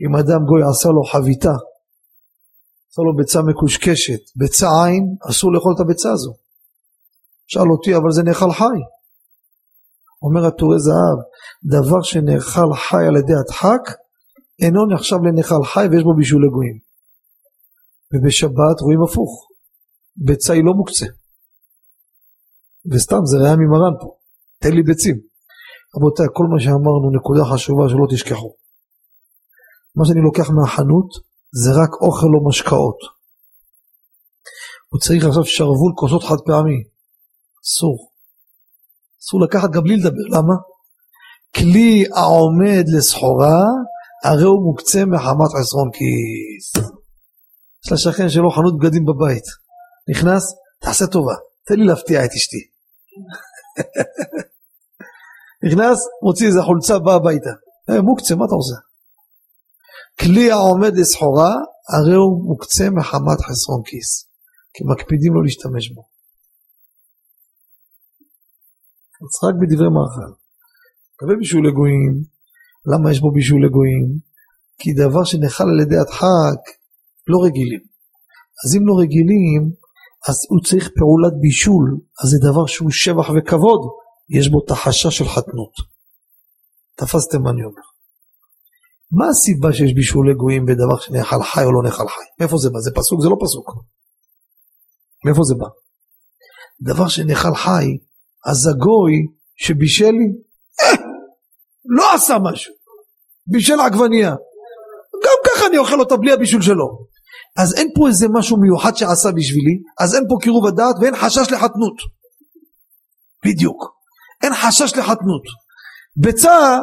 אם אדם גוי עשה לו חביתה, עשה לו ביצה מקושקשת, ביצה עין, אסור לאכול את הביצה הזו. שאל אותי, אבל זה נאכל חי. אומר הטורי זהב, דבר שנאכל חי על ידי הדחק, אינו נחשב לנאכל חי ויש בו בישולי גויים. ובשבת רואים הפוך, ביצה היא לא מוקצה. וסתם זה ראייה ממרן פה, תן לי ביצים. רבותיי, כל מה שאמרנו נקודה חשובה שלא תשכחו. מה שאני לוקח מהחנות זה רק אוכל או משקאות. הוא צריך עכשיו שרוול כוסות חד פעמי. אסור. אסור לקחת גם בלי לדבר, למה? כלי העומד לסחורה, הרי הוא מוקצה מחמת חסרון כיס. יש לשכן שלו חנות בגדים בבית. נכנס, תעשה טובה, תן לי להפתיע את אשתי. *laughs* נכנס, מוציא איזה חולצה, בא הביתה. אה, מוקצה, מה אתה עושה? כלי העומד לסחורה, הרי הוא מוקצה מחמת חסרון כיס. כי מקפידים לא להשתמש בו. אז רק בדברי מאכל. לגבי בישול לגויים, למה יש בו בישול לגויים? כי דבר שנאכל על ידי הדחק, לא רגילים. אז אם לא רגילים, אז הוא צריך פעולת בישול, אז זה דבר שהוא שבח וכבוד, יש בו את החשש של חתנות. תפסתם מה אני אומר. מה הסיבה שיש בישולי גויים בדבר שנאכל חי או לא נאכל חי? מאיפה זה בא? זה פסוק? זה לא פסוק. מאיפה זה בא? דבר שנאכל חי, אז הגוי שבישל לי, אה, לא עשה משהו. בישל עגבנייה. גם ככה אני אוכל אותה בלי הבישול שלו. אז אין פה איזה משהו מיוחד שעשה בשבילי, אז אין פה קירוב הדעת ואין חשש לחתנות. בדיוק. אין חשש לחתנות. ביצה,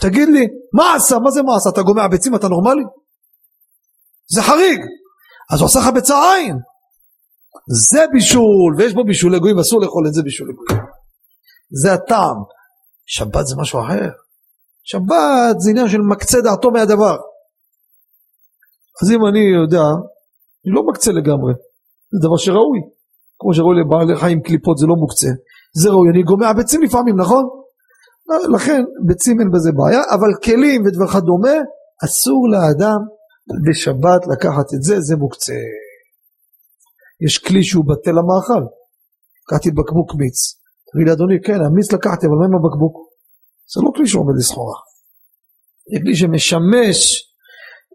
תגיד לי, מה עשה? מה זה מה עשה? אתה גומע ביצים? אתה נורמלי? זה חריג. אז הוא עשה לך ביצה עין. זה בישול, ויש בו בישול לגויים, אסור לאכול את זה בישול לגויים. זה הטעם. שבת זה משהו אחר. שבת זה עניין של מקצה דעתו מהדבר. אז אם אני יודע, אני לא מקצה לגמרי, זה דבר שראוי. כמו שראוי לבעלי חיים קליפות זה לא מוקצה, זה ראוי, אני גומע ביצים לפעמים, נכון? לכן ביצים אין בזה בעיה, אבל כלים ודבר דומה, אסור לאדם בשבת לקחת את זה, זה מוקצה. יש כלי שהוא בטל המאכל, לקחתי בקבוק מיץ, תגיד אדוני כן המיץ לקחתי אבל מה עם הבקבוק? זה לא כלי שעומד לסחורה, זה כלי שמשמש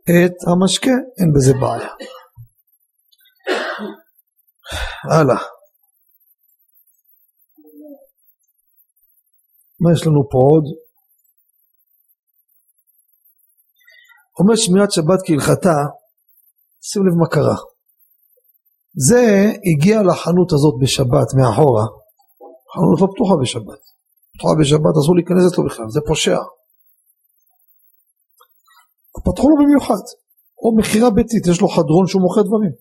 את המשקה, אין בזה בעיה. הלאה. מה יש לנו פה עוד? אומר שמירת שבת כהלכתה, שים לב מה קרה. זה הגיע לחנות הזאת בשבת מאחורה, חנות לא פתוחה בשבת. פתוחה בשבת אסור להיכנס אצלו בכלל, זה פושע. פתחו לו במיוחד, או מכירה ביתית, יש לו חדרון שהוא מוכר דברים.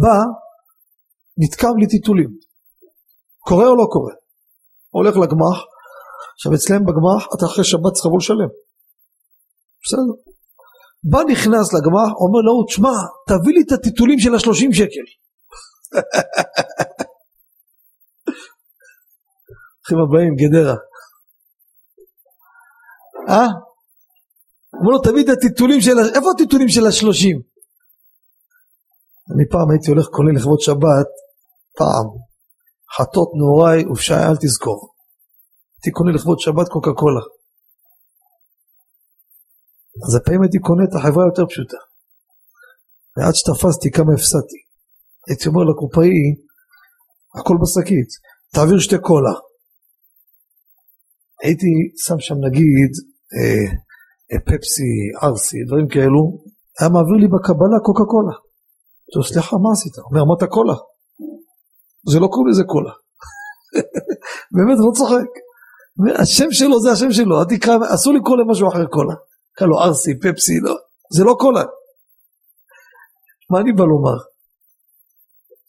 בא, נתקע בלי טיטולים. קורה או לא קורה? הולך לגמח, עכשיו אצלם בגמח אתה אחרי שבת צריך לבוא לשלם. בסדר. בא נכנס לגמח, אומר לו, תשמע, תביא לי את הטיטולים של השלושים שקל. *laughs* ברוכים הבאים, גדרה. אה? אמרו לו תביא את הטיטולים של, איפה הטיטולים של השלושים? אני פעם הייתי הולך כולל לכבוד שבת, פעם, חטות נעוריי ופשעי אל תזכור. הייתי קונה לכבוד שבת קוקה קולה. אז הפעמים הייתי קונה את החברה יותר פשוטה. ועד שתפסתי כמה הפסדתי. הייתי אומר לקופאי, הכל בשקית, תעביר שתי קולה. הייתי שם שם נגיד אה, אה, פפסי, ארסי, דברים כאלו, היה מעביר לי בקבלה קוקה קולה. אמרתי סליחה, מה עשית? הוא אומר, אמרת קולה. זה לא קוראים לזה קולה. *laughs* באמת, לא צוחק. השם שלו זה השם שלו, אל תקרא, אסור לקרוא למשהו אחר קולה. קרא לו ארסי, פפסי, לא, זה לא קולה. מה אני בא לומר?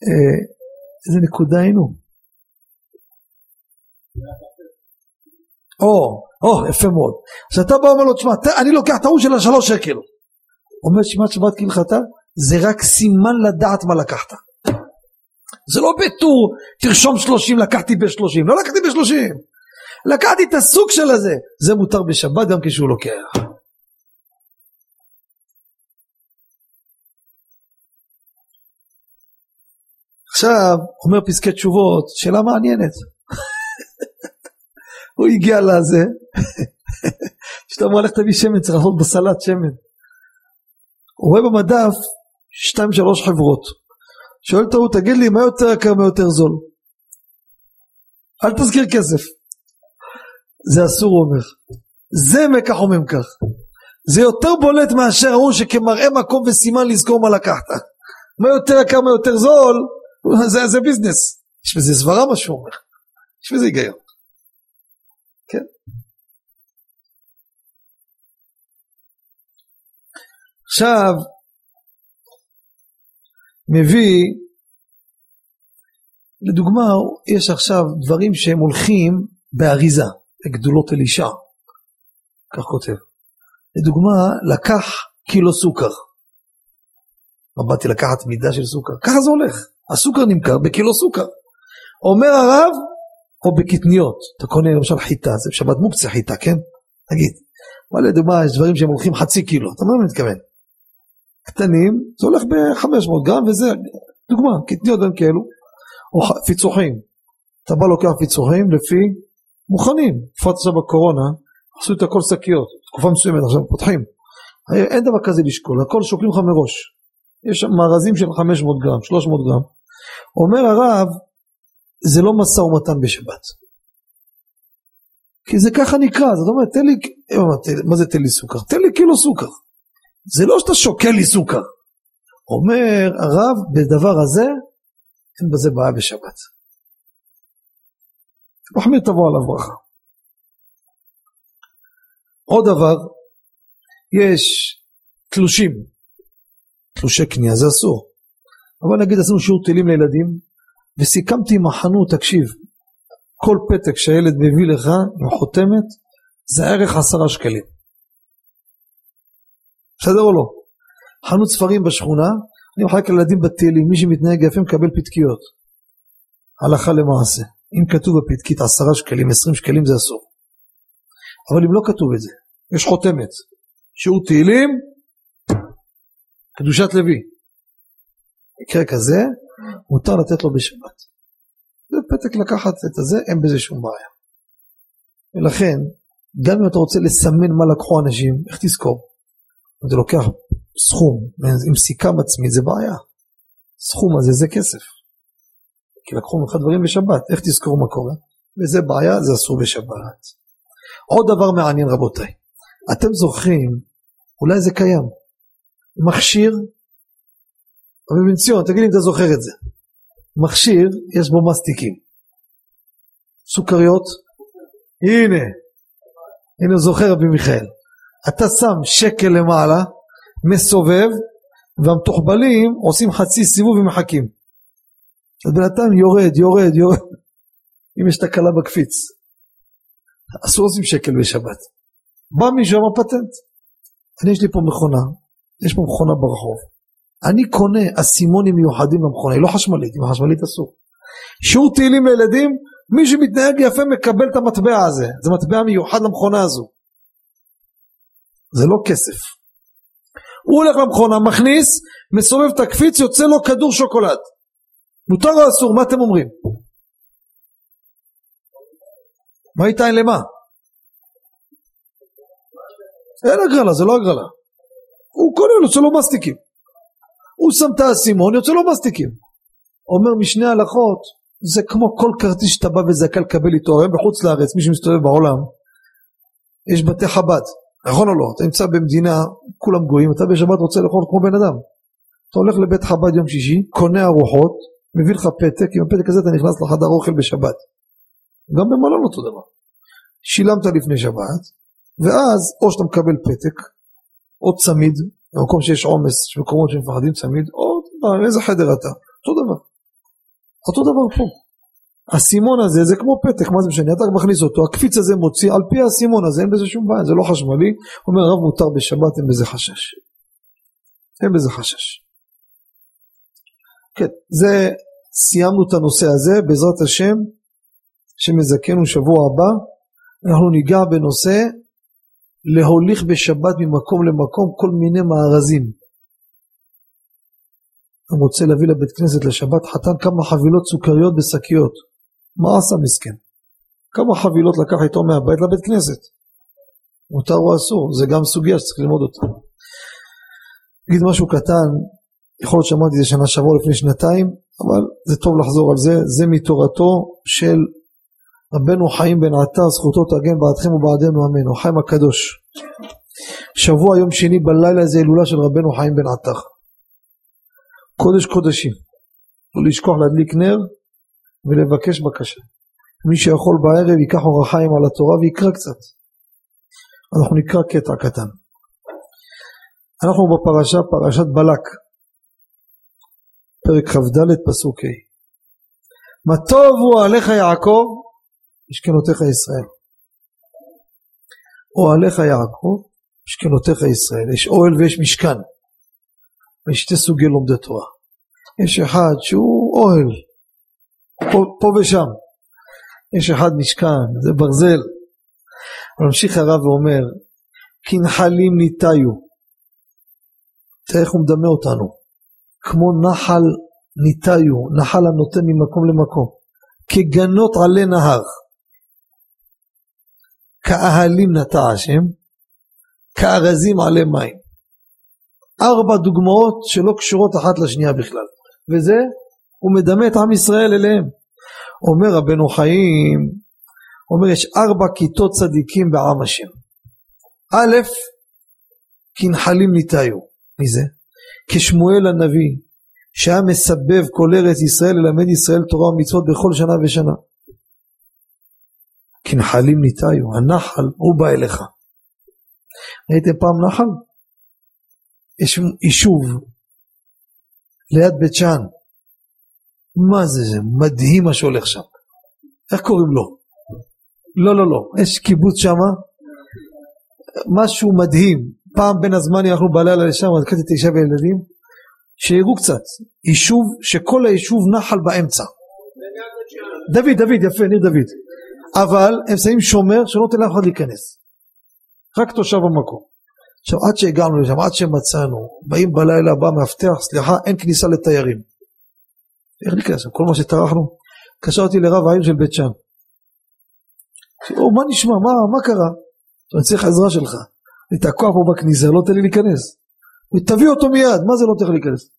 אה, איזה נקודה היינו? או, או, יפה מאוד. אז אתה בא ואומר לו, תשמע, אני לוקח את ההוא של השלוש שקל. אומר שמעת שבת כהלכתה, זה רק סימן לדעת מה לקחת. זה לא בטור, תרשום שלושים, לקחתי בשלושים. לא לקחתי בשלושים. לקחתי את הסוג של הזה. זה מותר בשבת גם כשהוא לוקח. עכשיו, אומר פסקי תשובות, שאלה מעניינת. *laughs* הוא הגיע לזה, *laughs* כשאתה אומר לך תביא שמן, צריך לעשות בסלט שמן. הוא רואה במדף שתיים שלוש חברות. שואל ההוא, תגיד לי, מה יותר יקר, מה יותר זול? אל תזכיר כסף. זה אסור, הוא אומר. זה מקח וממכך. זה יותר בולט מאשר ההוא שכמראה מקום וסימן לזכור מה לקחת. מה יותר יקר, מה יותר זול, *laughs* זה, זה ביזנס. יש בזה סברה מה שהוא אומר. יש בזה היגיון. כן. עכשיו, מביא, לדוגמה, יש עכשיו דברים שהם הולכים באריזה, לגדולות אלישע, כך כותב. לדוגמה, לקח קילו סוכר. מה באתי לקחת מידה של סוכר? ככה זה הולך. הסוכר נמכר בקילו סוכר. אומר הרב, או בקטניות, אתה קונה למשל חיטה, זה בשבת מוקצה חיטה, כן? תגיד. אבל לדוגמה, יש דברים שהם הולכים חצי קילו, אתה מה מתכוון? קטנים, זה הולך ב-500 גרם וזה, דוגמה, קטניות גם כאלו, או פיצוחים. אתה בא לוקח פיצוחים לפי מוכנים, בפרט עכשיו בקורונה, עשו את הכל שקיות, תקופה מסוימת עכשיו פותחים, אין דבר כזה לשקול, הכל שוקלים לך מראש, יש מארזים של 500 גרם, 300 גרם, אומר הרב זה לא משא ומתן בשבת. כי זה ככה נקרא, זאת אומרת תן לי, מה זה תן לי סוכר? תן לי קילו סוכר, זה לא שאתה שוקל לי אומר הרב בדבר הזה אין בזה בעיה בשבת מחמיר תבוא עליו ברכה. עוד דבר, יש תלושים, תלושי קנייה, זה אסור. אבל נגיד עשינו שיעור טילים לילדים, וסיכמתי עם החנות, תקשיב, כל פתק שהילד מביא לך עם חותמת, זה ערך עשרה שקלים. בסדר או לא? חנות ספרים בשכונה, אני מחלק לילדים בתהילים, מי שמתנהג יפה מקבל פתקיות. הלכה למעשה. אם כתוב בפתקית עשרה שקלים, עשרים שקלים זה אסור. אבל אם לא כתוב את זה, יש חותמת, שהוא תהילים, קדושת לוי. מקרה כזה, מותר לתת לו בשבת. זה פתק לקחת את הזה, אין בזה שום בעיה. ולכן, גם אם אתה רוצה לסמן מה לקחו אנשים, איך תזכור? אתה לוקח סכום עם סיכה מצמית זה בעיה. סכום הזה זה כסף. כי לקחו ממך דברים בשבת, איך תזכור מה קורה? וזה בעיה, זה אסור בשבת. עוד דבר מעניין רבותיי, אתם זוכרים, אולי זה קיים, מכשיר, רבי בן ציון, תגיד לי אם אתה זוכר את זה, מכשיר, יש בו מסטיקים, סוכריות, הנה, הנה זוכר רבי מיכאל, אתה שם שקל למעלה, מסובב, והמתוחבלים עושים חצי סיבוב ומחכים. אז בינתיים יורד, יורד, יורד. אם יש תקלה בקפיץ. אסור לשים שקל בשבת. בא מישהו אמר פטנט. אני יש לי פה מכונה, יש פה מכונה ברחוב. אני קונה אסימונים מיוחדים למכונה, היא לא חשמלית, אם החשמלית אסור. שיעור תהילים לילדים, מי שמתנהג יפה מקבל את המטבע הזה, זה מטבע מיוחד למכונה הזו. זה לא כסף. הוא הולך למכונה, מכניס, מסובב את הקפיץ, יוצא לו כדור שוקולד. מותר או אסור? מה אתם אומרים? מה איתה אין למה? אין הגרלה, זה לא הגרלה. הוא קונה, יוצא לו מסטיקים. הוא שם את האסימון, יוצא לו מסטיקים. אומר משני הלכות, זה כמו כל כרטיס שאתה בא וזכאי לקבל איתו, היום בחוץ לארץ, מי שמסתובב בעולם, יש בתי חב"ד, נכון או לא? אתה נמצא במדינה, כולם גויים, אתה בשבת רוצה לאכול כמו בן אדם. אתה הולך לבית חב"ד יום שישי, קונה ארוחות, מביא לך פתק, עם הפתק הזה אתה נכנס לחדר אוכל בשבת. גם במלון אותו דבר. שילמת לפני שבת, ואז או שאתה מקבל פתק, או צמיד, במקום שיש עומס, יש מקומות שמפחדים צמיד, או איזה חדר אתה, אותו דבר. אותו דבר פה. הסימון הזה זה כמו פתק, מה זה משנה, אתה מכניס אותו, הקפיץ הזה מוציא, על פי הסימון הזה אין בזה שום בעיה, זה לא חשמלי, אומר הרב מותר בשבת, אין בזה חשש. אין בזה חשש. כן, זה, סיימנו את הנושא הזה, בעזרת השם, שמזכנו שבוע הבא, אנחנו ניגע בנושא להוליך בשבת ממקום למקום כל מיני מארזים. אני רוצה להביא לבית כנסת לשבת חתן כמה חבילות סוכריות בשקיות. מה עשה מסכן? כמה חבילות לקח איתו מהבית לבית כנסת? מותר או אסור? זה גם סוגיה שצריך ללמוד אותה. אגיד משהו קטן, יכול להיות שאמרתי זה שנה שעברה לפני שנתיים, אבל זה טוב לחזור על זה, זה מתורתו של רבנו חיים בן עטר, זכותו תגן בעדכם ובעדנו אמן, הוא חיים הקדוש. שבוע יום שני בלילה זה הילולה של רבנו חיים בן עטר. קודש קודשים. לא לשכוח להדליק נר ולבקש בקשה. מי שיכול בערב ייקח אור החיים על התורה ויקרא קצת. אנחנו נקרא קטע קטן. אנחנו בפרשה, פרשת בלק. פרק כ"ד פסוק ה' מה טובו עליך יעקב משכנותיך ישראל אוהליך יעקב משכנותיך ישראל יש אוהל ויש משכן ויש שתי סוגי לומדי תורה יש אחד שהוא אוהל פה, פה ושם. יש אחד משכן זה ברזל. ממשיך הרב ואומר כנחלים ניטיו תראה איך הוא מדמה אותנו. כמו נחל ניטיו, נחל הנותן ממקום למקום. כגנות עלי נהר. כאהלים נטע השם כארזים עלי מים. ארבע דוגמאות שלא קשורות אחת לשנייה בכלל. וזה הוא מדמה את עם ישראל אליהם. אומר רבנו חיים אומר יש ארבע כיתות צדיקים בעם השם. א' כנחלים ניטאיו מי זה? כשמואל הנביא שהיה מסבב כל ארץ ישראל ללמד ישראל תורה ומצוות בכל שנה ושנה. כנחלים ניטאיו הנחל הוא בא אליך. ראיתם פעם נחל? יש יישוב ליד בית שאן מה זה זה מדהים מה שהולך שם. איך קוראים לו? לא לא לא יש קיבוץ שם משהו מדהים. פעם בין הזמנים אנחנו בלילה לשם לקחתי תשעה וילדים שיראו קצת. יישוב שכל היישוב נחל באמצע. דוד דוד יפה ניר דוד. אבל הם שמים שומר שלא נותן לאף אחד להיכנס. רק תושב המקום. עכשיו עד שהגענו לשם עד שמצאנו באים בלילה בא מאבטח סליחה אין כניסה לתיירים איך להיכנס כל מה שטרחנו? קשרתי לרב העיר של בית שאן. מה נשמע? מה, מה קרה? אני צריך עזרה שלך. אני תקוע פה בכניסה לא תן לי להיכנס. ותביא אותו מיד. מה זה לא תן להיכנס?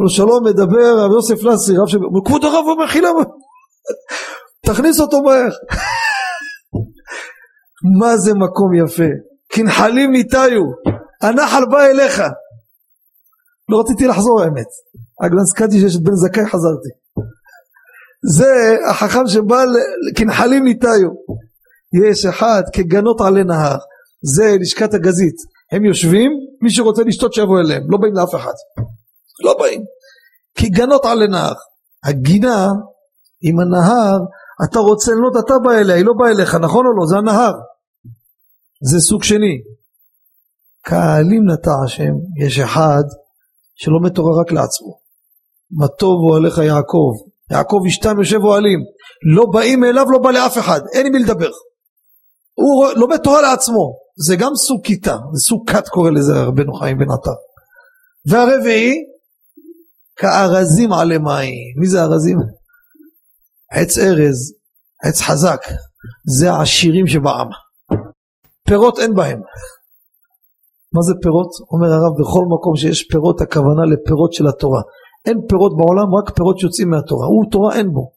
לו שלום מדבר רב יוסף לסרי רב של... כבוד הרב אומר חילה תכניס אותו מהר. מה זה מקום יפה? כנחלים ניטאיו הנחל בא אליך. לא רציתי לחזור האמת רק נזכרתי שיש את בן זכאי חזרתי. זה החכם שבא כנחלים ניטאיו יש אחד כגנות עלי נהר. זה לשכת הגזית. הם יושבים מי שרוצה לשתות שיבוא אליהם. לא באים לאף אחד. לא באים. כגנות עלי נהר. הגינה עם הנהר אתה רוצה לנות אתה בא אליה היא לא באה אליך נכון או לא? זה הנהר. זה סוג שני. קהלים נטע השם. יש אחד שלומד תורה רק לעצמו מה טוב אוהליך יעקב. יעקב אשתם יושב אוהלים. לא באים אליו לא בא לאף אחד. אין עם מי לדבר. הוא לומד תורה לעצמו. זה גם סוג כיתה. זה סוג כת קורא לזה רבנו חיים בן עטר. והרביעי כארזים עלי מים מי זה ארזים? עץ ארז. עץ חזק. זה העשירים שבעם. פירות אין בהם. מה זה פירות? אומר הרב בכל מקום שיש פירות הכוונה לפירות של התורה אין פירות בעולם רק פירות שיוצאים מהתורה. הוא תורה אין בו.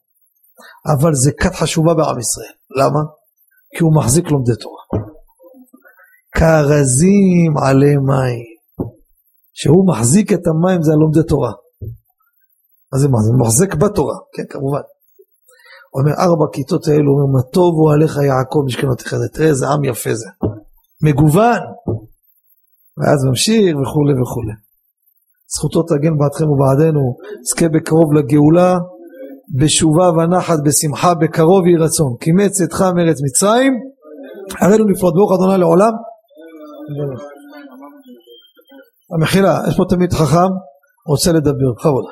אבל זה כת חשובה בעם ישראל. למה? כי הוא מחזיק לומדי תורה. כארזים עלי מים. שהוא מחזיק את המים זה הלומדי תורה. מה זה מה? זה מחזיק בתורה. כן כמובן. הוא אומר ארבע כיתות האלו הוא אומר מה טוב הוא עליך יעקב משכנותיך תראה איזה עם יפה זה. מגוון. ואז ממשיך וכולי וכולי זכותו תגן בעדכם ובעדנו זכה בקרוב לגאולה בשובה ונחת בשמחה בקרוב יהי רצון. כי מצאתך מארץ מצרים הראינו נפרד ברוך אדוני לעולם. המחילה יש פה תמיד חכם רוצה לדבר. בכבוד